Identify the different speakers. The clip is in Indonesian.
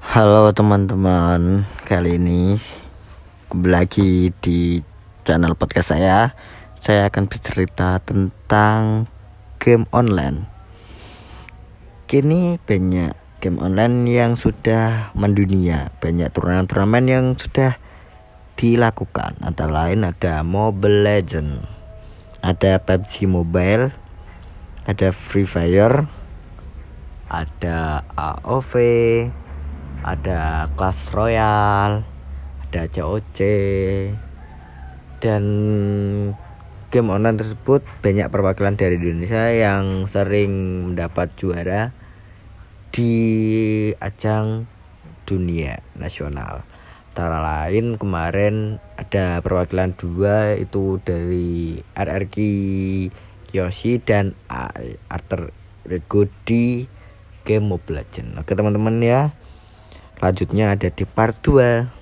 Speaker 1: Halo teman-teman, kali ini kembali lagi di channel podcast saya. Saya akan bercerita tentang game online. Kini banyak game online yang sudah mendunia, banyak turnamen-turnamen yang sudah dilakukan. Antara lain ada Mobile Legend, ada PUBG Mobile, ada Free Fire, ada AOV, ada Clash Royale, ada COC, dan game online tersebut banyak perwakilan dari Indonesia yang sering mendapat juara di ajang dunia nasional. Antara lain kemarin ada perwakilan dua itu dari RRQ Kiyoshi dan Arthur Rego di game Mobile Legends. Oke teman-teman ya. Lanjutnya ada di part 2.